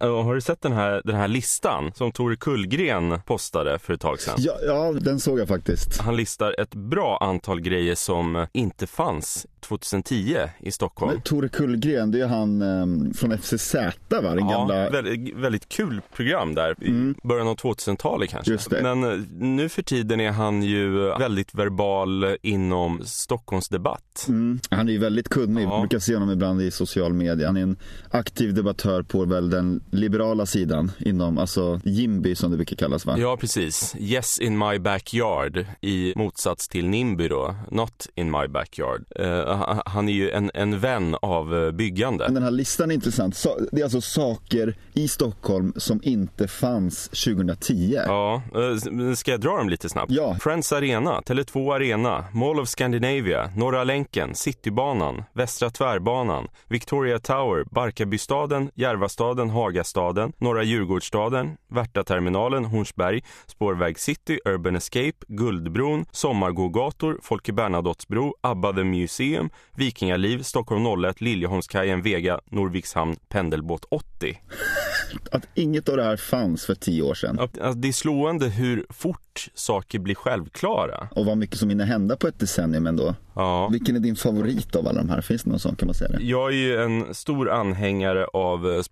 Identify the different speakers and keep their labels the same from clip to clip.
Speaker 1: Har du sett den här, den här listan som Tore Kullgren postade för ett tag sedan?
Speaker 2: Ja, ja, den såg jag faktiskt.
Speaker 1: Han listar ett bra antal grejer som inte fanns 2010 i Stockholm. Men
Speaker 2: Tore Kullgren, det är han um, från FCZ va? Den
Speaker 1: ja,
Speaker 2: gamla...
Speaker 1: väldigt, väldigt kul program där mm. i början av 2000-talet kanske.
Speaker 2: Just det.
Speaker 1: Men uh, nu för tiden är han ju väldigt verbal inom Stockholmsdebatt.
Speaker 2: Mm. Han är ju väldigt kunnig, ja. brukar se honom ibland i social media. Han är en aktiv debattör på väl den liberala sidan inom, alltså Jimby som det brukar kallas va?
Speaker 1: Ja, precis. Yes in my backyard i motsats till Nimby då, not in my backyard. Uh, han är ju en, en vän av eh, byggande.
Speaker 2: Den här listan är intressant. det är alltså saker i Stockholm som inte fanns 2010.
Speaker 1: Ja, uh, ska jag dra dem lite snabbt?
Speaker 2: Ja.
Speaker 1: Friends Arena, Tele2 Arena, Mall of Scandinavia, Norra länken, Citybanan, Västra tvärbanan, Victoria Tower, Barkarbystaden, Järvastaden, Hagastaden, Norra Djurgårdsstaden, Värtaterminalen, Hornsberg, Spårväg City, Urban Escape, Guldbron, Sommargågator, Folke Bernadottsbro, Abba the Museum, Vikingaliv, Stockholm 01, Liljeholmskajen, Vega, Norvikshamn, Pendelbåt 80.
Speaker 2: Att inget av det här fanns för tio år sedan.
Speaker 1: Alltså, det är slående hur fort saker blir självklara.
Speaker 2: Och vad mycket som hinner hända på ett decennium ändå.
Speaker 1: Ja.
Speaker 2: Vilken är din favorit av alla de här? Finns det någon sån kan man säga det?
Speaker 1: Jag är ju en stor anhängare av eh,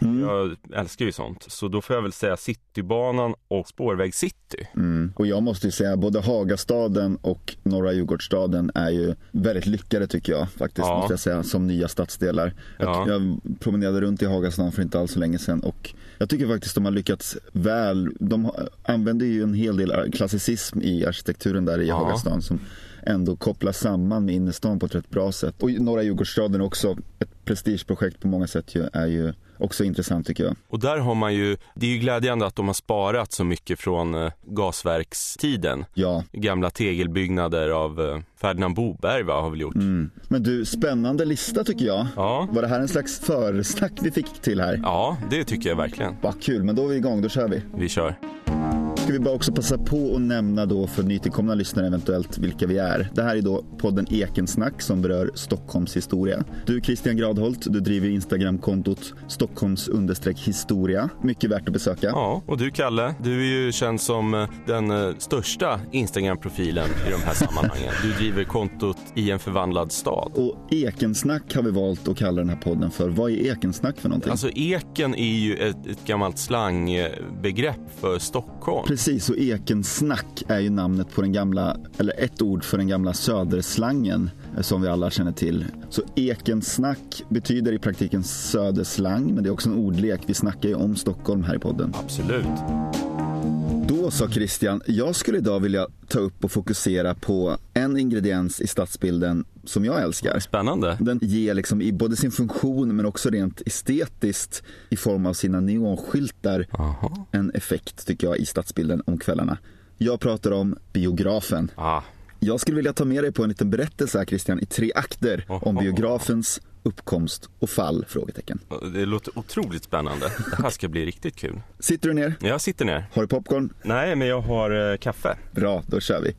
Speaker 1: Mm. Jag älskar ju sånt. Så då får jag väl säga Citybanan och Spårväg City.
Speaker 2: Mm. Och jag måste ju säga både Hagastaden och Norra Djurgårdsstaden är ju väldigt lyckade tycker jag faktiskt. Ja. Måste jag säga som nya stadsdelar. Ja. Jag, jag promenerade runt i Hagastaden för inte alls så länge sedan och jag tycker faktiskt de har lyckats väl. De använder ju en hel del klassicism i arkitekturen där i ja. Hagastaden som ändå kopplas samman med innerstan på ett rätt bra sätt. Och Norra Djurgårdsstaden också, ett prestigeprojekt på många sätt ju, är ju också intressant tycker jag.
Speaker 1: Och där har man ju, det är ju glädjande att de har sparat så mycket från eh, gasverkstiden.
Speaker 2: Ja.
Speaker 1: Gamla tegelbyggnader av eh, Ferdinand Boberg va, har väl gjort.
Speaker 2: Mm. Men du, spännande lista tycker jag.
Speaker 1: Ja.
Speaker 2: Var det här en slags försnack vi fick till här?
Speaker 1: Ja, det tycker jag verkligen.
Speaker 2: Vad kul, men då är vi igång, då kör vi.
Speaker 1: Vi kör
Speaker 2: ska vi bara också passa på att nämna då för nytillkomna lyssnare eventuellt vilka vi är. Det här är då podden Ekensnack som berör Stockholms historia. Du Christian Gradholt, du driver Instagramkontot Stockholms historia. Mycket värt att besöka.
Speaker 1: Ja, och du Kalle, du är ju känd som eh, den eh, största Instagram-profilen i de här sammanhangen. Du driver kontot i en förvandlad stad.
Speaker 2: Och Ekensnack har vi valt att kalla den här podden för. Vad är Ekensnack för någonting?
Speaker 1: Alltså Eken är ju ett, ett gammalt slangbegrepp för Stockholm.
Speaker 2: Precis, och ekensnack är ju namnet på den gamla, eller ett ord för den gamla söderslangen eh, som vi alla känner till. Så ekensnack betyder i praktiken söderslang, men det är också en ordlek. Vi snackar ju om Stockholm här i podden.
Speaker 1: Absolut.
Speaker 2: Då sa Christian, jag skulle idag vilja ta upp och fokusera på en ingrediens i stadsbilden som jag älskar.
Speaker 1: Spännande.
Speaker 2: Den ger liksom i både sin funktion men också rent estetiskt i form av sina neonskyltar
Speaker 1: Aha.
Speaker 2: en effekt tycker jag i stadsbilden om kvällarna. Jag pratar om biografen.
Speaker 1: Ah.
Speaker 2: Jag skulle vilja ta med dig på en liten berättelse här Christian i tre akter oh, om biografens uppkomst och fall? Frågetecken.
Speaker 1: Det låter otroligt spännande. Det här ska bli riktigt kul.
Speaker 2: Sitter du ner?
Speaker 1: Jag sitter ner.
Speaker 2: Har du popcorn?
Speaker 1: Nej, men jag har eh, kaffe.
Speaker 2: Bra, då kör vi.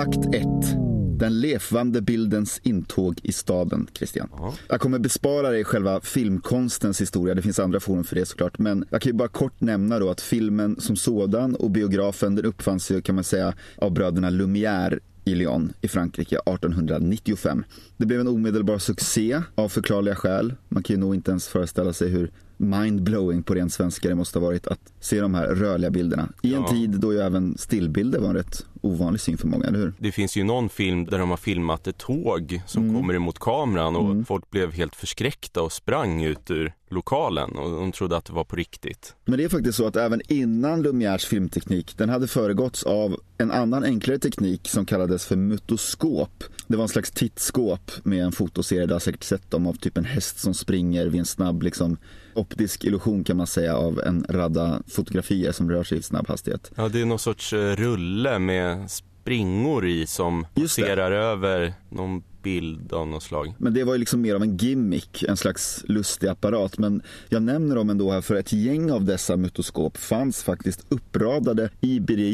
Speaker 2: Akt 1 den levande bildens intåg i staden, Christian.
Speaker 1: Aha.
Speaker 2: Jag kommer bespara dig själva filmkonstens historia, det finns andra forum för det såklart. Men jag kan ju bara kort nämna då att filmen som sådan och biografen den uppfanns ju kan man säga av bröderna Lumière i Lyon i Frankrike 1895. Det blev en omedelbar succé av förklarliga skäl. Man kan ju nog inte ens föreställa sig hur mindblowing på ren svenska det måste ha varit att se de här rörliga bilderna. I en ja. tid då ju även stillbilder var en rätt ovanlig syn för många, eller hur?
Speaker 1: Det finns ju någon film där de har filmat ett tåg som mm. kommer emot kameran och mm. folk blev helt förskräckta och sprang ut ur lokalen och de trodde att det var på riktigt.
Speaker 2: Men det är faktiskt så att även innan Lumières filmteknik, den hade föregåtts av en annan enklare teknik som kallades för mutoskop. Det var en slags tittskåp med en fotoserie, du har säkert sett dem, av typ en häst som springer vid en snabb liksom, optisk illusion kan man säga av en radda fotografier som rör sig i snabb hastighet.
Speaker 1: Ja, det är någon sorts eh, rulle med springor i som passerar över någon bild av något slag.
Speaker 2: Men det var ju liksom mer av en gimmick, en slags lustig apparat. Men jag nämner dem ändå här för ett gäng av dessa mytoskop fanns faktiskt uppradade i Birger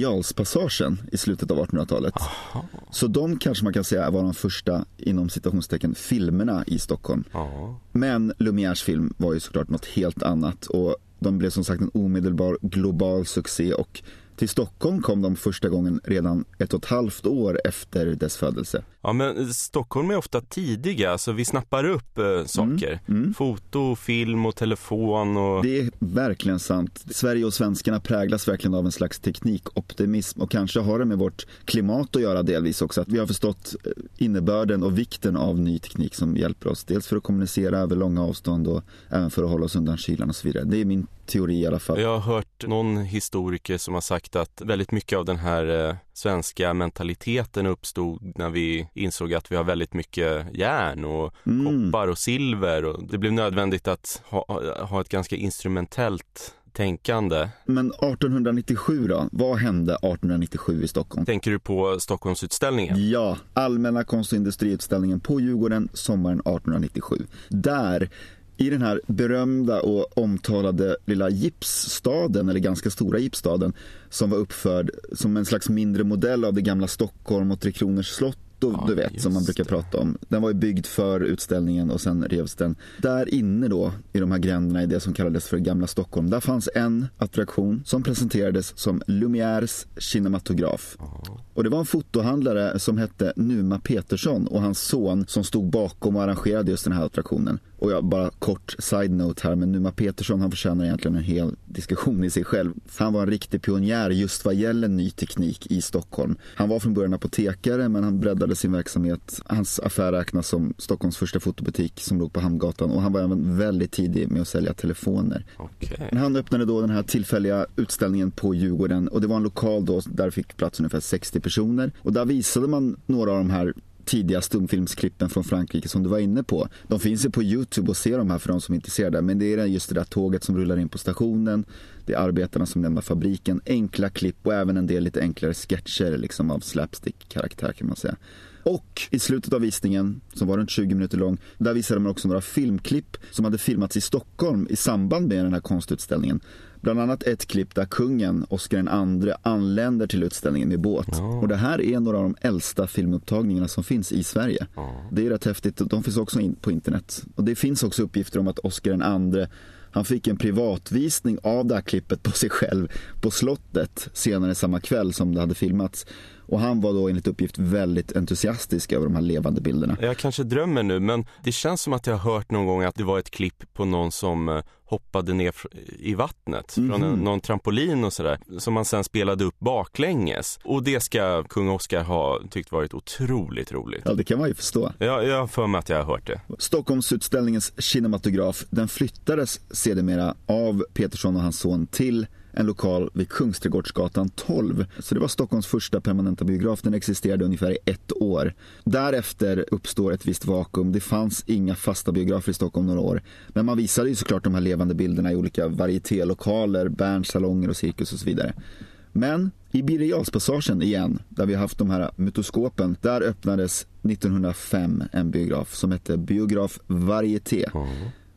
Speaker 2: i slutet av 1800-talet. Så de kanske man kan säga var de första, inom citationstecken, filmerna i Stockholm. Aha. Men Lumières film var ju såklart något helt annat och de blev som sagt en omedelbar global succé och till Stockholm kom de första gången redan ett och ett halvt år efter dess födelse.
Speaker 1: Ja, men Stockholm är ofta tidiga, så vi snappar upp eh, saker. Mm, mm. Foto, film och telefon. Och...
Speaker 2: Det är verkligen sant. Sverige och svenskarna präglas verkligen av en slags teknikoptimism och kanske har det med vårt klimat att göra delvis också. Att vi har förstått eh, innebörden och vikten av ny teknik som hjälper oss. Dels för att kommunicera över långa avstånd och även för att hålla oss undan kylan och så vidare. Det är min teori i alla fall.
Speaker 1: Jag har hört någon historiker som har sagt att väldigt mycket av den här eh, svenska mentaliteten uppstod när vi insåg att vi har väldigt mycket järn och mm. koppar och silver och det blev nödvändigt att ha, ha ett ganska instrumentellt tänkande.
Speaker 2: Men 1897 då? Vad hände 1897 i Stockholm?
Speaker 1: Tänker du på Stockholmsutställningen?
Speaker 2: Ja, Allmänna konst och industriutställningen på Djurgården sommaren 1897. Där i den här berömda och omtalade lilla gipsstaden, eller ganska stora gipsstaden, som var uppförd som en slags mindre modell av det gamla Stockholm och Tre Kronors slott då, ja, du vet, som man brukar det. prata om. Den var ju byggd för utställningen och sen revs den. Där inne då, i de här gränderna i det som kallades för Gamla Stockholm, där fanns en attraktion som presenterades som Lumières kinematograf. Ja. Och det var en fotohandlare som hette Numa Petersson och hans son som stod bakom och arrangerade just den här attraktionen. Och jag bara kort side-note här, men Numa Petersson han förtjänar egentligen en hel diskussion i sig själv. Han var en riktig pionjär just vad gäller ny teknik i Stockholm. Han var från början apotekare men han breddade sin verksamhet. Hans affär räknas som Stockholms första fotobutik som låg på Hamngatan och han var även väldigt tidig med att sälja telefoner. Okay. Han öppnade då den här tillfälliga utställningen på Djurgården och det var en lokal då där fick plats ungefär 60 personer och där visade man några av de här tidiga stumfilmsklippen från Frankrike som du var inne på. De finns ju på Youtube och ser de här för de som är intresserade. Men det är just det där tåget som rullar in på stationen. Det är arbetarna som lämnar fabriken. Enkla klipp och även en del lite enklare sketcher liksom av slapstick-karaktär kan man säga. Och i slutet av visningen, som var runt 20 minuter lång, där visade man också några filmklipp som hade filmats i Stockholm i samband med den här konstutställningen. Bland annat ett klipp där kungen, Oscar II, anländer till utställningen med båt. Ja. Och det här är några av de äldsta filmupptagningarna som finns i Sverige. Ja. Det är rätt häftigt. De finns också in på internet. Och det finns också uppgifter om att Oscar II han fick en privatvisning av det här klippet på sig själv på slottet senare samma kväll som det hade filmats. Och han var då enligt uppgift väldigt entusiastisk över de här levande bilderna.
Speaker 1: Jag kanske drömmer nu men det känns som att jag har hört någon gång att det var ett klipp på någon som eh, hoppade ner i vattnet mm från en, mhm. någon trampolin och sådär som man sen spelade upp baklänges. Och det ska kung Oscar ha tyckt varit otroligt roligt.
Speaker 2: Ja, det kan man ju förstå.
Speaker 1: Ja, jag har för mig att jag har hört det.
Speaker 2: Stockholmsutställningens kinematograf, den flyttades sedermera av Petersson och hans son till en lokal vid Kungsträdgårdsgatan 12. Så det var Stockholms första permanenta biograf. Den existerade ungefär i ett år. Därefter uppstår ett visst vakuum. Det fanns inga fasta biografer i Stockholm några år. Men man visade ju såklart de här levande bilderna i olika varietélokaler, Berns salonger och cirkus och så vidare. Men i Birger igen, där vi har haft de här mytoskopen, där öppnades 1905 en biograf som hette Biograf Varieté. Mm.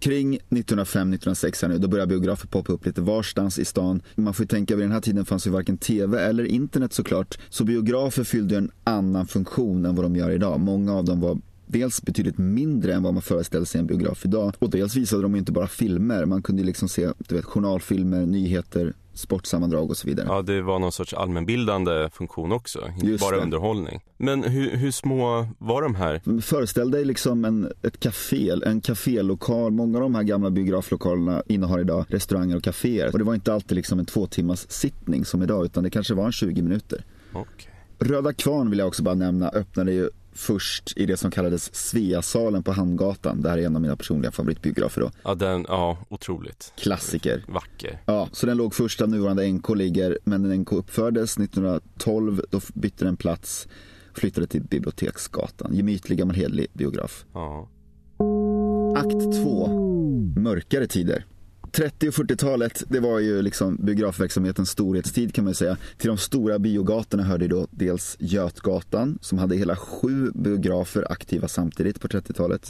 Speaker 2: Kring 1905-1906 nu, då börjar biografer poppa upp lite varstans i stan. Man får ju tänka, vid den här tiden fanns ju varken tv eller internet såklart. Så biografer fyllde en annan funktion än vad de gör idag. Många av dem var dels betydligt mindre än vad man föreställer sig en biograf idag. Och dels visade de inte bara filmer, man kunde liksom se du vet, journalfilmer, nyheter, sportsammandrag och så vidare.
Speaker 1: Ja, det var någon sorts allmänbildande funktion också, inte Just bara det. underhållning. Men hur, hur, små var de här?
Speaker 2: Föreställ dig liksom en, ett café, en kafélokal. Många av de här gamla biograflokalerna innehar idag restauranger och kaféer. Och det var inte alltid liksom en två timmars sittning som idag, utan det kanske var en 20 minuter.
Speaker 1: Okay.
Speaker 2: Röda Kvarn vill jag också bara nämna öppnade ju först i det som kallades Sveasalen på Hamngatan. Det här är en av mina personliga favoritbiografer då.
Speaker 1: Ja, den, ja, otroligt.
Speaker 2: Klassiker.
Speaker 1: Vacker.
Speaker 2: Ja, så den låg först där nuvarande NK ligger, men när NK uppfördes 1912, då bytte den plats, flyttade till Biblioteksgatan. Gemytlig gammal hedlig biograf.
Speaker 1: Ja.
Speaker 2: Akt 2, Mörkare tider. 30 och 40-talet, det var ju liksom biografverksamhetens storhetstid kan man säga. Till de stora biogatorna hörde då dels Götgatan som hade hela sju biografer aktiva samtidigt på 30-talet.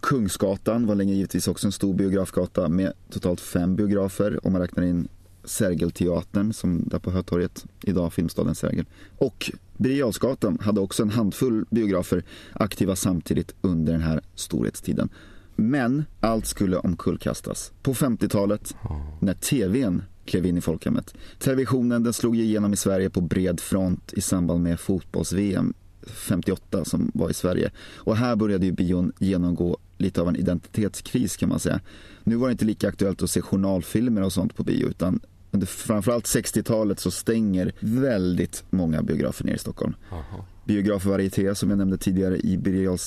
Speaker 2: Kungsgatan var länge givetvis också en stor biografgata med totalt fem biografer om man räknar in Sergelteatern som där på Hötorget, idag Filmstaden Sergel. Och Birger hade också en handfull biografer aktiva samtidigt under den här storhetstiden. Men allt skulle omkullkastas. På 50-talet, när tvn klev in i folkhemmet. Televisionen den slog igenom i Sverige på bred front i samband med fotbolls-VM 58 som var i Sverige. Och här började ju bion genomgå lite av en identitetskris kan man säga. Nu var det inte lika aktuellt att se journalfilmer och sånt på bio utan under framförallt 60-talet så stänger väldigt många biografer ner i Stockholm. Aha. Biograf Varieté som jag nämnde tidigare i Birger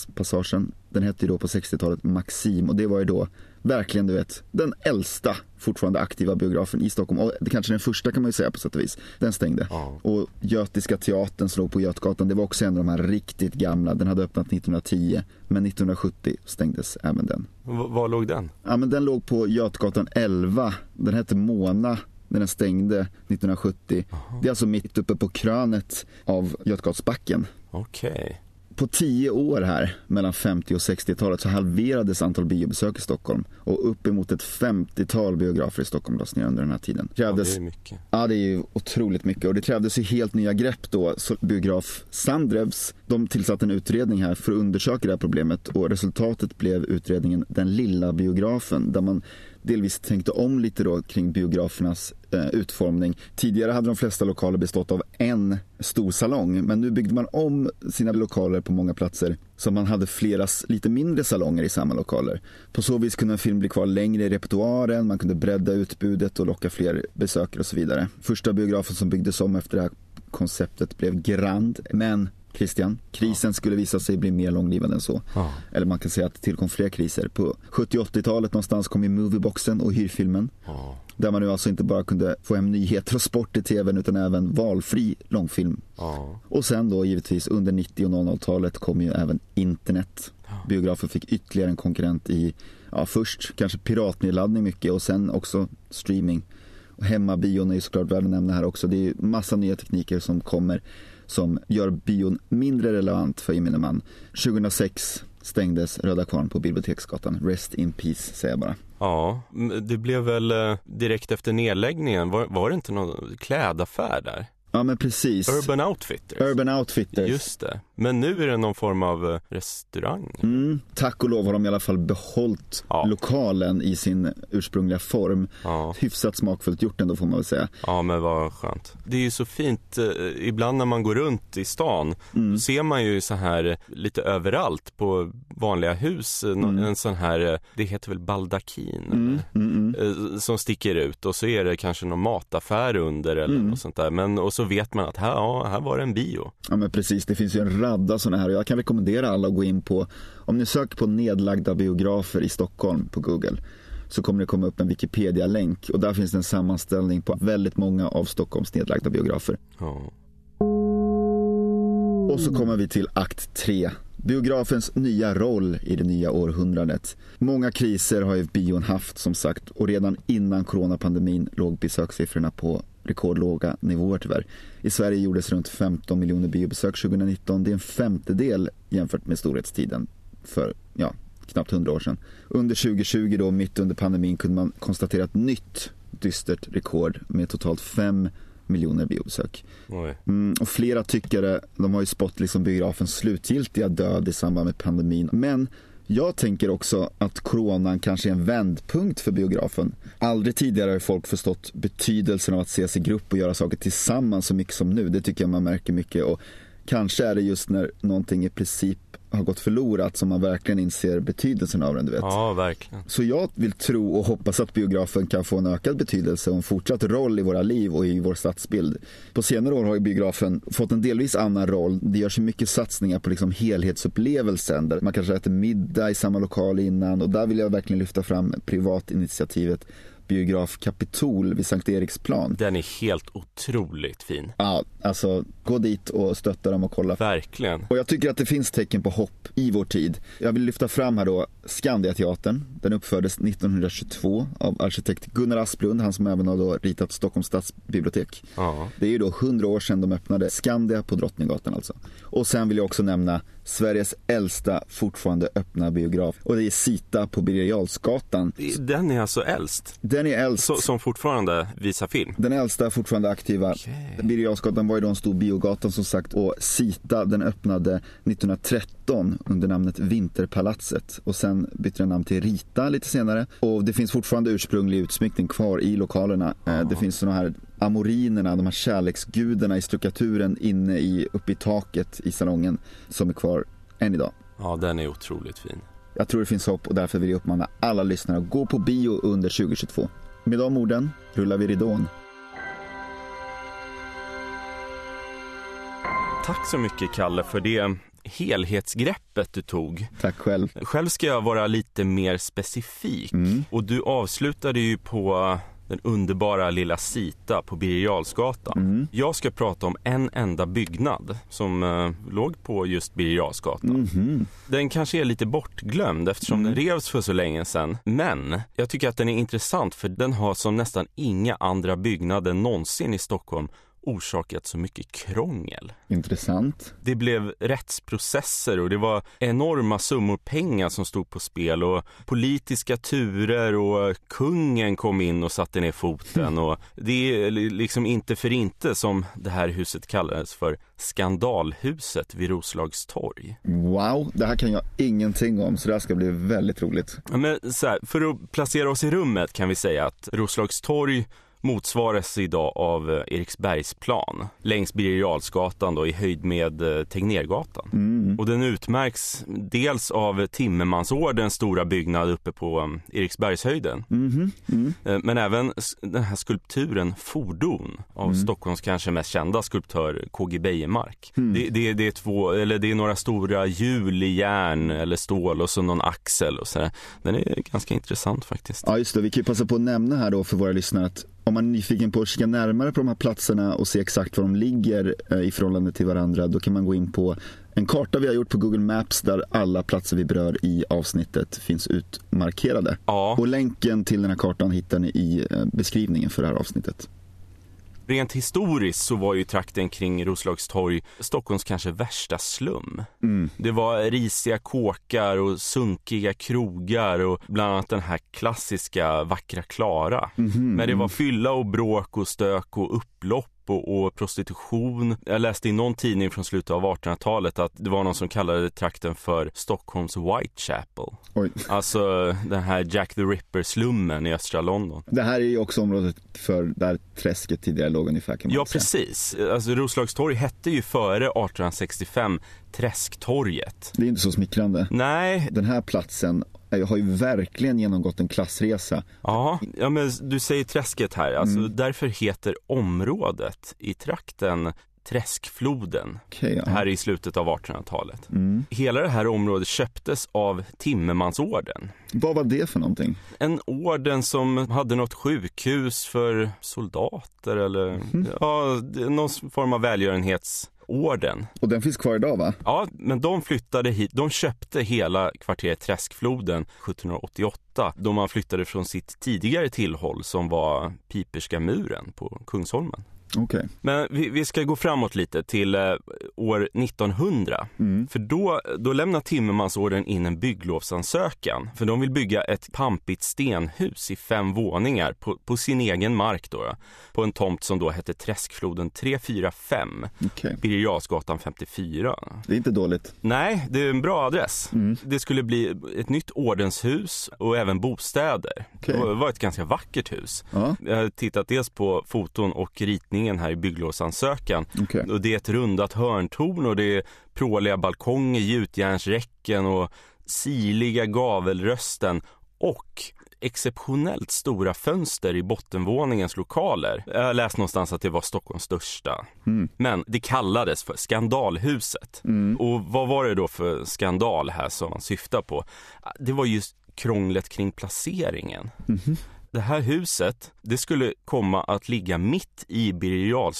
Speaker 2: Den hette ju då på 60-talet Maxim och det var ju då verkligen du vet den äldsta fortfarande aktiva biografen i Stockholm och det kanske den första kan man ju säga på sätt och vis. Den stängde. Ja. Och Götiska teatern som låg på Götgatan det var också en av de här riktigt gamla. Den hade öppnat 1910 men 1970 stängdes även den.
Speaker 1: V var låg den?
Speaker 2: Ja men den låg på Götgatan 11. Den hette Mona när den stängde 1970. Aha. Det är alltså mitt uppe på krönet av Götgatsbacken.
Speaker 1: Okej. Okay.
Speaker 2: På tio år här, mellan 50 och 60-talet, så halverades antal biobesök i Stockholm. Och uppemot ett 50-tal biografer i Stockholm lades ner under den här tiden.
Speaker 1: Krävdes, ja, det är mycket.
Speaker 2: Ja, det är ju otroligt mycket. Och det krävdes ju helt nya grepp då. Så biograf Sandrevs, de tillsatte en utredning här för att undersöka det här problemet. Och resultatet blev utredningen Den lilla biografen. Där man delvis tänkte om lite då kring biografernas eh, utformning. Tidigare hade de flesta lokaler bestått av en stor salong men nu byggde man om sina lokaler på många platser så man hade flera lite mindre salonger i samma lokaler. På så vis kunde en film bli kvar längre i repertoaren, man kunde bredda utbudet och locka fler besökare och så vidare. Första biografen som byggdes om efter det här konceptet blev Grand men Christian. Krisen ja. skulle visa sig bli mer långlivad än så. Ja. Eller man kan säga att det tillkom fler kriser. På 70 80-talet någonstans kom ju movieboxen och hyrfilmen. Ja. Där man nu alltså inte bara kunde få hem nyheter och sport i tvn utan även valfri långfilm. Och sen då givetvis under 90 och 00-talet kom ju även internet. Biografer fick ytterligare en konkurrent i, ja först kanske piratnedladdning mycket och sen också streaming. Och hemmabion är ju såklart värd att nämna här också. Det är massa nya tekniker som kommer som gör bion mindre relevant för gemene man. 2006 stängdes Röda Kvarn på Biblioteksgatan. Rest in peace säger jag bara.
Speaker 1: Ja, det blev väl eh, direkt efter nedläggningen, var, var det inte någon klädaffär där?
Speaker 2: Ja men precis.
Speaker 1: Urban Outfitters.
Speaker 2: Urban Outfitters.
Speaker 1: Just det. Men nu är det någon form av eh, restaurang.
Speaker 2: Mm, tack och lov har de i alla fall behållit ja. lokalen i sin ursprungliga form. Ja. Hyfsat smakfullt gjort ändå får man väl säga.
Speaker 1: Ja men vad skönt. Det är ju så fint, eh, ibland när man går runt i stan mm. ser man ju så här lite överallt på vanliga hus mm. en sån här, det heter väl baldakin mm, mm, mm. som sticker ut och så är det kanske någon mataffär under eller något sånt där. Men och så så vet man att här, ja, här var det en bio.
Speaker 2: Ja men precis, det finns ju en radda sådana här och jag kan rekommendera alla att gå in på, om ni söker på nedlagda biografer i Stockholm på Google så kommer det komma upp en Wikipedia-länk och där finns det en sammanställning på väldigt många av Stockholms nedlagda biografer. Ja. Och så kommer vi till akt 3. Biografens nya roll i det nya århundradet. Många kriser har ju bion haft som sagt och redan innan coronapandemin låg besökssiffrorna på rekordlåga nivåer tyvärr. I Sverige gjordes runt 15 miljoner biobesök 2019. Det är en femtedel jämfört med storhetstiden för ja, knappt 100 år sedan. Under 2020 då, mitt under pandemin, kunde man konstatera ett nytt dystert rekord med totalt 5 miljoner biobesök. Mm, och flera tyckare, de har ju spått liksom biografens slutgiltiga död i samband med pandemin. Men jag tänker också att coronan kanske är en vändpunkt för biografen. Aldrig tidigare har folk förstått betydelsen av att ses i grupp och göra saker tillsammans så mycket som nu. Det tycker jag man märker mycket och kanske är det just när någonting i princip har gått förlorat som man verkligen inser betydelsen av den. Du vet.
Speaker 1: Ja, verkligen.
Speaker 2: Så jag vill tro och hoppas att biografen kan få en ökad betydelse och en fortsatt roll i våra liv och i vår stadsbild. På senare år har ju biografen fått en delvis annan roll. Det görs ju mycket satsningar på liksom helhetsupplevelsen där man kanske äter middag i samma lokal innan och där vill jag verkligen lyfta fram privatinitiativet biograf Kapitol vid Sankt Eriksplan.
Speaker 1: Den är helt otroligt fin.
Speaker 2: Ja, alltså gå dit och stötta dem och kolla.
Speaker 1: Verkligen.
Speaker 2: Och jag tycker att det finns tecken på hopp i vår tid. Jag vill lyfta fram här då Skandiateatern. Den uppfördes 1922 av arkitekt Gunnar Asplund, han som även har då ritat Stockholms stadsbibliotek.
Speaker 1: Ja.
Speaker 2: Det är ju då 100 år sedan de öppnade Skandia på Drottninggatan alltså. Och sen vill jag också nämna Sveriges äldsta fortfarande öppna biograf. Och det är Sita på Birger
Speaker 1: Den är alltså äldst?
Speaker 2: Den är äldst.
Speaker 1: Så, som fortfarande visar film?
Speaker 2: Den äldsta fortfarande aktiva. Okay. Birger var ju då en stor biogata som sagt och Sita den öppnade 1913 under namnet Vinterpalatset och sen bytte den namn till Rita lite senare. Och det finns fortfarande ursprunglig utsmyckning kvar i lokalerna. Ja. Det finns sådana här amorinerna, de här kärleksgudarna i stuckaturen inne i, uppe i taket i salongen som är kvar än idag.
Speaker 1: Ja, den är otroligt fin.
Speaker 2: Jag tror det finns hopp och därför vill jag uppmana alla lyssnare att gå på bio under 2022. Med de orden rullar vi ridån.
Speaker 1: Tack så mycket Kalle för det helhetsgreppet du tog.
Speaker 2: Tack själv.
Speaker 1: Själv ska jag vara lite mer specifik. Mm. Och du avslutade ju på den underbara lilla Sita på Birger mm. Jag ska prata om en enda byggnad som uh, låg på just Birger mm. Den kanske är lite bortglömd eftersom mm. den revs för så länge sedan. Men jag tycker att den är intressant för den har som nästan inga andra byggnader någonsin i Stockholm orsakat så mycket krångel.
Speaker 2: Intressant.
Speaker 1: Det blev rättsprocesser och det var enorma summor pengar som stod på spel och politiska turer och kungen kom in och satte ner foten och det är liksom inte för inte som det här huset kallades för skandalhuset vid Roslagstorg.
Speaker 2: Wow, det här kan jag ingenting om så det här ska bli väldigt roligt.
Speaker 1: Men så här, för att placera oss i rummet kan vi säga att Roslagstorg motsvaras idag av eh, Eriksbergsplan längs Birger då i höjd med eh, Tegnérgatan. Mm. Och den utmärks dels av Timmermansordens stora byggnad uppe på um, Eriksbergshöjden. Mm. Mm. Men även den här skulpturen Fordon av mm. Stockholms kanske mest kända skulptör KG Beijemark. Mm. Det, det, det, är två, eller det är några stora hjul i järn eller stål och så någon axel och så. Den är ganska intressant faktiskt.
Speaker 2: Ja just det, vi kan ju passa på att nämna här då för våra lyssnare att om man är nyfiken på att kika närmare på de här platserna och se exakt var de ligger eh, i förhållande till varandra, då kan man gå in på en karta vi har gjort på Google Maps där alla platser vi berör i avsnittet finns utmarkerade. Ja. Och länken till den här kartan hittar ni i eh, beskrivningen för det här avsnittet.
Speaker 1: Rent historiskt så var ju trakten kring Roslagstorg Stockholms kanske värsta slum. Mm. Det var risiga kåkar och sunkiga krogar och bland annat den här klassiska vackra Klara. Mm -hmm. Men det var fylla och bråk och stök och upplopp och, och, prostitution. Jag läste i någon tidning från slutet av 1800-talet att det var någon som kallade trakten för Stockholms Whitechapel. Oj. Alltså den här Jack the Ripper-slummen i östra London.
Speaker 2: Det här är ju också området för där träsket tidigare låg ungefär kan man
Speaker 1: Ja,
Speaker 2: säga.
Speaker 1: precis. Alltså Roslagstorg hette ju före 1865 Träsktorget.
Speaker 2: Det är inte så smickrande.
Speaker 1: Nej.
Speaker 2: Den här platsen har ju verkligen genomgått en klassresa.
Speaker 1: Ja, ja men du säger träsket här. Alltså, mm. Därför heter området i trakten Träskfloden okay, ja. här i slutet av 1800-talet. Mm. Hela det här området köptes av Timmermansorden.
Speaker 2: Vad var det för någonting?
Speaker 1: En orden som hade något sjukhus för soldater eller mm. ja, någon form av välgörenhets orden.
Speaker 2: Och den finns kvar idag va?
Speaker 1: Ja, men de flyttade hit, de köpte hela kvarteret Träskfloden 1788 då man flyttade från sitt tidigare tillhåll som var Piperska muren på Kungsholmen.
Speaker 2: Okay.
Speaker 1: Men vi, vi, ska gå framåt lite till eh, år 1900. Mm. För då, då lämnar Timmermansorden in en bygglovsansökan. För de vill bygga ett pampigt stenhus i fem våningar på, på sin egen mark. Då, på en tomt som då hette Träskfloden 345. Okay. Birger 54.
Speaker 2: Det är inte dåligt.
Speaker 1: Nej, det är en bra adress. Mm. Det skulle bli ett nytt ordenshus och även bostäder. Okay. Det var ett ganska vackert hus. Ja. Jag har tittat dels på foton och ritningar ritningen här i bygglovsansökan. Okay. Och det är ett rundat hörntorn och det är pråliga balkonger, gjutjärnsräcken och siliga gavelrösten och exceptionellt stora fönster i bottenvåningens lokaler. Jag har läst någonstans att det var Stockholms största. Mm. Men det kallades för skandalhuset. Mm. Och vad var det då för skandal här som man syftar på? Det var just krånglet kring placeringen. Mm det här huset, det skulle komma att ligga mitt i Birger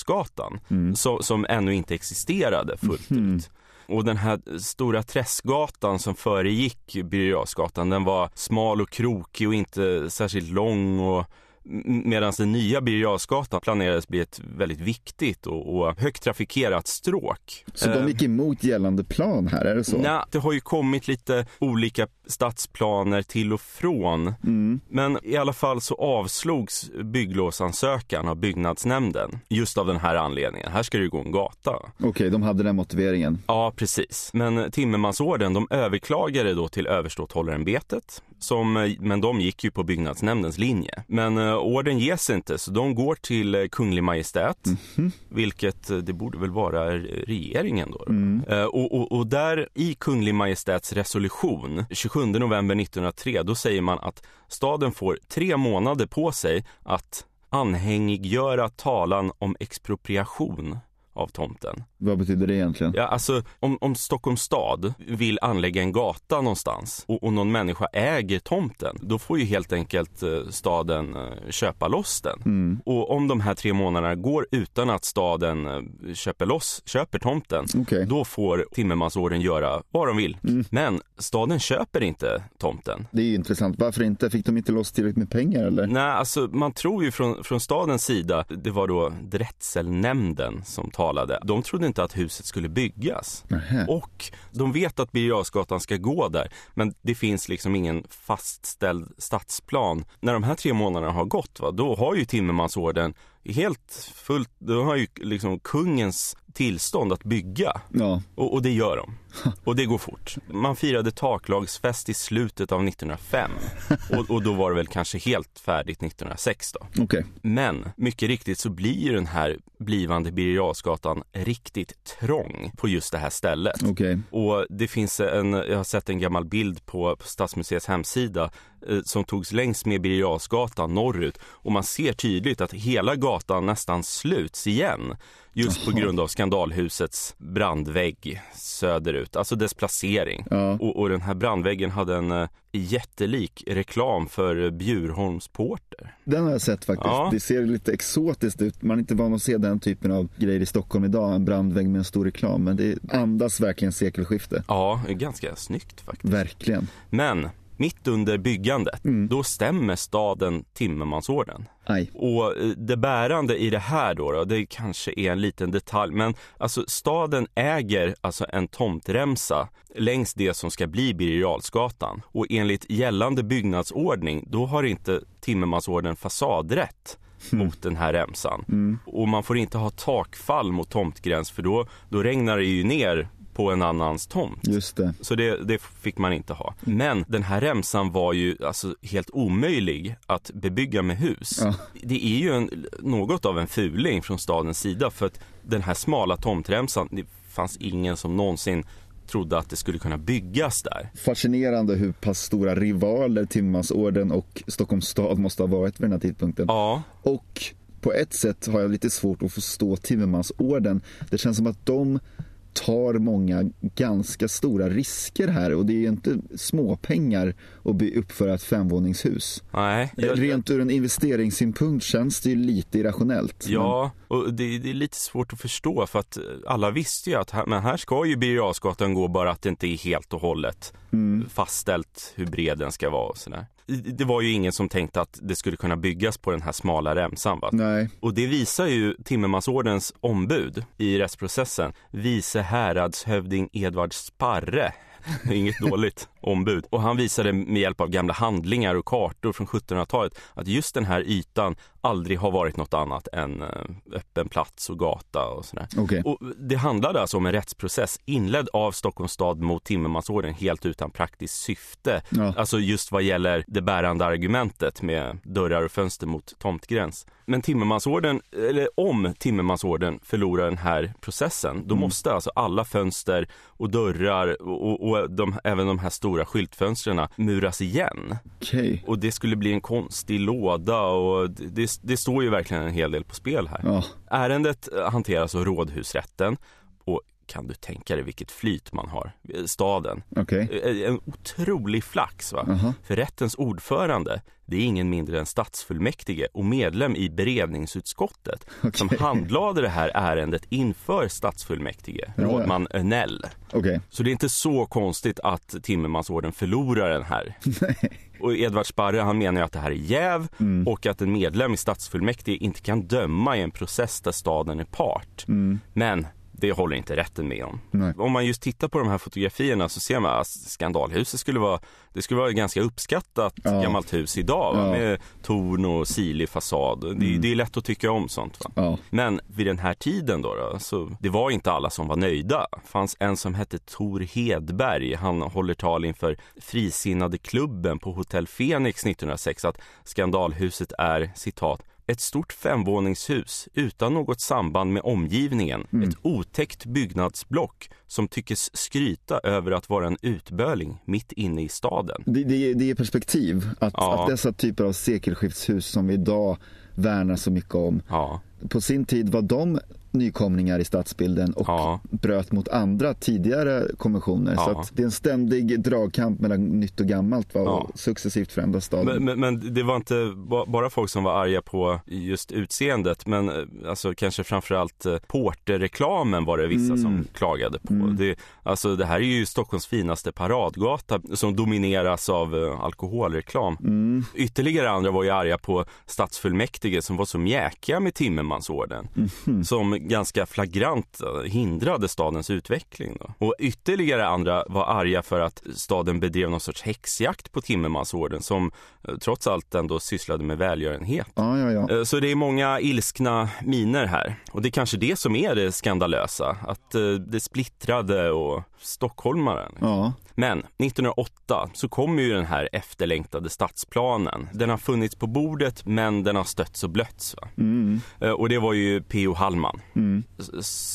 Speaker 1: mm. so, som ännu inte existerade fullt mm. ut. Och den här stora träskgatan som föregick Birger den var smal och krokig och inte särskilt lång och Medan den nya Birger planerades bli ett väldigt viktigt och, och, högt trafikerat stråk.
Speaker 2: Så de gick emot gällande plan här, är det så?
Speaker 1: Nej, det har ju kommit lite olika stadsplaner till och från. Mm. Men i alla fall så avslogs bygglovsansökan av byggnadsnämnden just av den här anledningen. Här ska det ju gå en gata.
Speaker 2: Okej, okay, de hade den motiveringen.
Speaker 1: Ja, precis. Men Timmermansorden, de överklagade då till överståthållarämbetet som, men de gick ju på byggnadsnämndens linje. Men uh, orden ges inte, så de går till uh, Kunglig Majestät, mm -hmm. vilket uh, det borde väl vara regeringen då. Mm. Uh, och, och, och, där i Kunglig Majestäts resolution 27 november 1903, då säger man att staden får tre månader på sig att anhängiggöra talan om expropriation av tomten.
Speaker 2: Vad betyder det egentligen?
Speaker 1: Ja, alltså om, om Stockholms stad vill anlägga en gata någonstans och, och någon människa äger tomten, då får ju helt enkelt eh, staden eh, köpa loss den. Mm. Och om de här tre månaderna går utan att staden eh, köper loss, köper tomten, okay. då får Timmermansorden göra vad de vill. Mm. Men staden köper inte tomten.
Speaker 2: Det är ju intressant. Varför inte? Fick de inte loss tillräckligt med pengar eller?
Speaker 1: Nej, alltså man tror ju från, från stadens sida, det var då drätselnämnden som talade. De trodde inte att huset skulle byggas. Nähä. Och de vet att Birger ska gå där, men det finns liksom ingen fastställd stadsplan. När de här tre månaderna har gått, va, då har ju Timmermansorden helt fullt, då har ju liksom kungens tillstånd att bygga. Ja. Och, och, det gör de. Och det går fort. Man firade taklagsfest i slutet av 1905 och, och då var det väl kanske helt färdigt 1906 då.
Speaker 2: Okay.
Speaker 1: Men mycket riktigt så blir den här blivande Birger riktigt trång på just det här stället.
Speaker 2: Okay.
Speaker 1: Och det finns en, jag har sett en gammal bild på, på Stadsmuseets hemsida eh, som togs längs med Birger norrut och man ser tydligt att hela gatan nästan sluts igen just på grund av skandalhusets brandvägg söderut, alltså dess placering. Ja. Och, och, den här brandväggen hade en uh, jättelik reklam för Bjurholms Porter.
Speaker 2: Den har jag sett faktiskt. Ja. Det ser lite exotiskt ut. Man är inte van att se den typen av grejer i Stockholm idag, en brandvägg med en stor reklam. Men det andas verkligen sekelskifte.
Speaker 1: Ja, ganska snyggt faktiskt.
Speaker 2: Verkligen.
Speaker 1: Men mitt under byggandet, mm. då stämmer staden Timmermansorden.
Speaker 2: Aj.
Speaker 1: Och eh, det bärande i det här då, då, det kanske är en liten detalj, men alltså staden äger alltså en tomtremsa längs det som ska bli Birger Och enligt gällande byggnadsordning, då har inte Timmermansorden fasadrätt mm. mot den här remsan. Mm. Och man får inte ha takfall mot tomtgräns för då, då regnar det ju ner på en annans tomt.
Speaker 2: Just det.
Speaker 1: Så det, det, fick man inte ha. Men den här remsan var ju alltså helt omöjlig att bebygga med hus. Ja. Det är ju en, något av en fuling från stadens sida för att den här smala tomtremsan, det fanns ingen som någonsin trodde att det skulle kunna byggas där.
Speaker 2: Fascinerande hur pass stora rivaler Timmansorden och Stockholms stad måste ha varit vid den här tidpunkten.
Speaker 1: Ja.
Speaker 2: Och på ett sätt har jag lite svårt att förstå Timmermansorden. Det känns som att de tar många ganska stora risker här och det är ju inte småpengar att uppföra ett femvåningshus.
Speaker 1: Nej.
Speaker 2: Jag, Rent ur en investeringssynpunkt känns det ju lite irrationellt.
Speaker 1: Ja, men... och det, det, är lite svårt att förstå för att alla visste ju att här, men här ska ju Birger gå bara att det inte är helt och hållet mm. fastställt hur bred den ska vara och sådär det var ju ingen som tänkte att det skulle kunna byggas på den här smala remsan. Va?
Speaker 2: Nej.
Speaker 1: Och det visar ju Timmermansordens ombud i rättsprocessen, vice häradshövding Edvard Sparre. Inget dåligt ombud. Och han visade med hjälp av gamla handlingar och kartor från 1700-talet att just den här ytan aldrig har varit något annat än eh, öppen plats och gata och sådär.
Speaker 2: Okay.
Speaker 1: Och det handlade alltså om en rättsprocess inledd av Stockholms stad mot Timmermansorden helt utan praktiskt syfte. Ja. Alltså just vad gäller det bärande argumentet med dörrar och fönster mot tomtgräns. Men Timmermansorden, eller om Timmermansorden förlorar den här processen, då mm. måste alltså alla fönster och dörrar och, och de, även de här stora skyltfönstren muras igen.
Speaker 2: Okay.
Speaker 1: Och det skulle bli en konstig låda och det, det står ju verkligen en hel del på spel här.
Speaker 2: Ja.
Speaker 1: Ärendet hanteras av rådhusrätten och kan du tänka dig vilket flyt man har, staden.
Speaker 2: Okay.
Speaker 1: En otrolig flax va. Uh -huh. För rättens ordförande, det är ingen mindre än stadsfullmäktige och medlem i beredningsutskottet okay. som handlade det här ärendet inför stadsfullmäktige, ja, rådman ja. Önell.
Speaker 2: Okay.
Speaker 1: Så det är inte så konstigt att Timmermansorden förlorar den här. Och Edvard Sparre han menar att det här är jäv mm. och att en medlem i stadsfullmäktige inte kan döma i en process där staden är part. Mm. Men det håller inte rätten med om.
Speaker 2: Nej.
Speaker 1: Om man just tittar på de här fotografierna så ser man att skandalhuset skulle vara, det skulle vara ett ganska uppskattat ja. gammalt hus idag ja. med torn och silig fasad. Mm. Det, det, är lätt att tycka om sånt.
Speaker 2: Ja.
Speaker 1: Men vid den här tiden då, då, så det var inte alla som var nöjda. Det fanns en som hette Tor Hedberg. Han håller tal inför Frisinnade klubben på Hotell Fenix 1906 att skandalhuset är citat ett stort femvåningshus utan något samband med omgivningen. Mm. Ett otäckt byggnadsblock som tyckes skryta över att vara en utböling mitt inne i staden.
Speaker 2: Det, det, det är perspektiv, att, ja. att dessa typer av sekelskiftshus som vi idag värnar så mycket om.
Speaker 1: Ja.
Speaker 2: På sin tid var de nykomlingar i stadsbilden och ja. bröt mot andra tidigare konventioner. Ja. Så det är en ständig dragkamp mellan nytt och gammalt va? och ja. successivt förändras staden.
Speaker 1: Men, men, men, det var inte bara folk som var arga på just utseendet men eh, alltså kanske framförallt eh, porterreklamen var det vissa mm. som klagade på. Mm. Det, alltså det här är ju Stockholms finaste paradgata som domineras av uh, alkoholreklam.
Speaker 2: Mm.
Speaker 1: Ytterligare andra var ju arga på stadsfullmäktige som var så mjäkiga med Timmermansorden.
Speaker 2: Mm.
Speaker 1: Som ganska flagrant eh, hindrade stadens utveckling. Då. Och ytterligare andra var arga för att staden bedrev någon sorts häxjakt på Timmermansorden som eh, trots allt ändå sysslade med välgörenhet.
Speaker 2: Ja, ja, ja.
Speaker 1: Eh, så det är många ilskna miner här. Och det är kanske det som är det skandalösa, att det splittrade och stockholmaren.
Speaker 2: Ja.
Speaker 1: Men 1908 så kommer ju den här efterlängtade stadsplanen. Den har funnits på bordet men den har stötts och blötts.
Speaker 2: Mm.
Speaker 1: Och det var ju P.O. Hallman.
Speaker 2: Mm.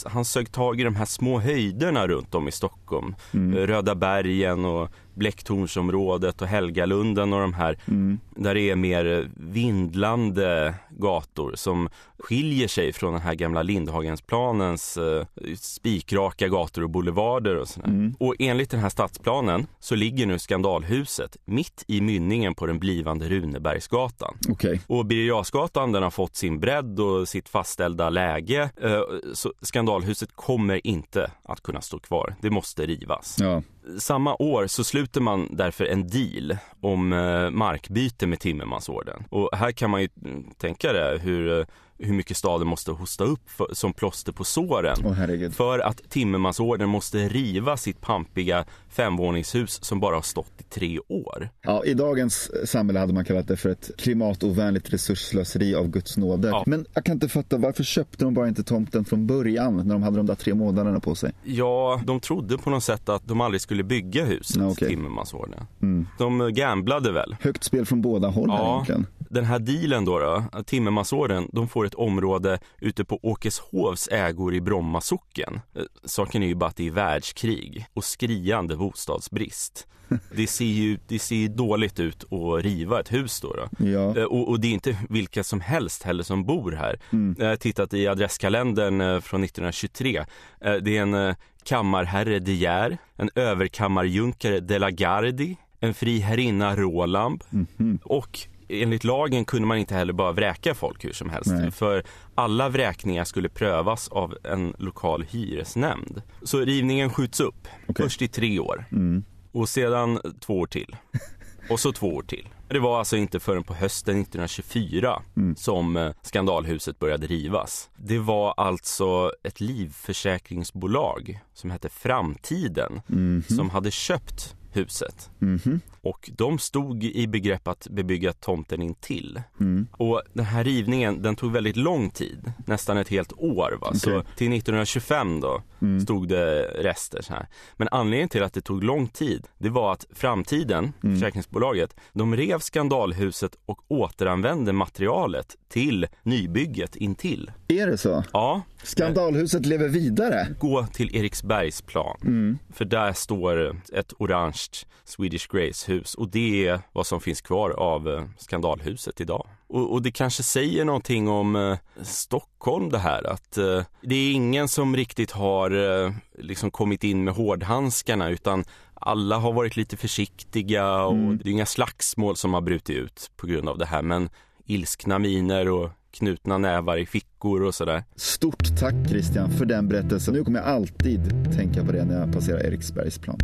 Speaker 1: Han sög tag i de här små höjderna runt om i Stockholm. Mm. Röda bergen och Blecktornsområdet och Helgalunden och de här
Speaker 2: mm.
Speaker 1: där det är mer vindlande gator som skiljer sig från den här gamla Lindhagensplanens eh, spikraka gator och boulevarder och sådär.
Speaker 2: Mm.
Speaker 1: Och enligt den här stadsplanen så ligger nu skandalhuset mitt i mynningen på den blivande Runebergsgatan.
Speaker 2: Okay.
Speaker 1: Och Birger den har fått sin bredd och sitt fastställda läge. Eh, så skandalhuset kommer inte att kunna stå kvar. Det måste rivas.
Speaker 2: Ja.
Speaker 1: Samma år så sluter man därför en deal om eh, markbyte med Timmermansorden. Och här kan man ju mm, tänka det hur eh, hur mycket staden måste hosta upp för, som plåster på såren.
Speaker 2: Oh,
Speaker 1: för att Timmermansorden måste riva sitt pampiga femvåningshus som bara har stått i tre år.
Speaker 2: Ja, I dagens samhälle hade man kallat det för ett klimatovänligt resursslöseri av Guds nåde. Ja. Men jag kan inte fatta, varför köpte de bara inte tomten från början när de hade de där tre månaderna på sig?
Speaker 1: Ja, de trodde på något sätt att de aldrig skulle bygga huset, ja, okay. Timmermansorden.
Speaker 2: Mm.
Speaker 1: De gamblade väl.
Speaker 2: Högt spel från båda håll ja. egentligen.
Speaker 1: Den här dealen då, då Timmermansorden, de får ett område ute på Åkeshovs ägor i Bromma socken. Eh, saken är ju bara att det är världskrig och skriande bostadsbrist. Det ser ju det ser dåligt ut att riva ett hus då. då.
Speaker 2: Ja.
Speaker 1: Eh, och, och, det är inte vilka som helst heller som bor här.
Speaker 2: Mm.
Speaker 1: Jag har tittat i adresskalendern eh, från 1923. Det är en kammarherre De Geer, en överkammarjunkare De la Gardie, en friherrinna Roland
Speaker 2: mm -hmm.
Speaker 1: och enligt lagen kunde man inte heller bara vräka folk hur som helst.
Speaker 2: Nej.
Speaker 1: För alla vräkningar skulle prövas av en lokal hyresnämnd. Så rivningen skjuts upp, okay. först i tre år.
Speaker 2: Mm.
Speaker 1: Och sedan två år till. Och så två år till. Det var alltså inte förrän på hösten 1924
Speaker 2: mm.
Speaker 1: som eh, skandalhuset började rivas. Det var alltså ett livförsäkringsbolag som hette Framtiden
Speaker 2: mm -hmm.
Speaker 1: som hade köpt huset.
Speaker 2: Mm -hmm.
Speaker 1: Och de stod i begrepp att bebygga tomten intill.
Speaker 2: Mm.
Speaker 1: Och den här rivningen, den tog väldigt lång tid. Nästan ett helt år. Va? Okay. Så till 1925 då mm. stod det rester så här. Men anledningen till att det tog lång tid, det var att Framtiden, mm. försäkringsbolaget, de rev skandalhuset och återanvände materialet till nybygget intill.
Speaker 2: Är det så?
Speaker 1: Ja.
Speaker 2: Skandalhuset lever vidare?
Speaker 1: Gå till Eriksbergsplan.
Speaker 2: Mm.
Speaker 1: För där står ett orange Swedish Grace-hus och det är vad som finns kvar av eh, skandalhuset idag. Och, och, det kanske säger någonting om eh, Stockholm det här att eh, det är ingen som riktigt har eh, liksom kommit in med hårdhandskarna utan alla har varit lite försiktiga och mm. det är inga slagsmål som har brutit ut på grund av det här men ilskna miner och knutna nävar i fickor och sådär.
Speaker 2: Stort tack Christian för den berättelsen. Nu kommer jag alltid tänka på det när jag passerar Eriksbergsplan.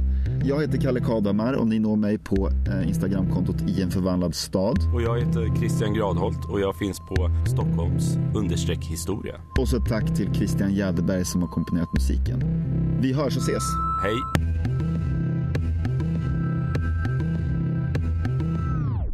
Speaker 2: Jag heter Kalle Kadamar och ni når mig på eh, Instagramkontot i en förvandlad stad.
Speaker 1: Och jag heter Christian Gradholt och jag finns på Stockholms understreck historia.
Speaker 2: Och så tack till Christian Jäderberg som har komponerat musiken. Vi hörs och ses.
Speaker 1: Hej!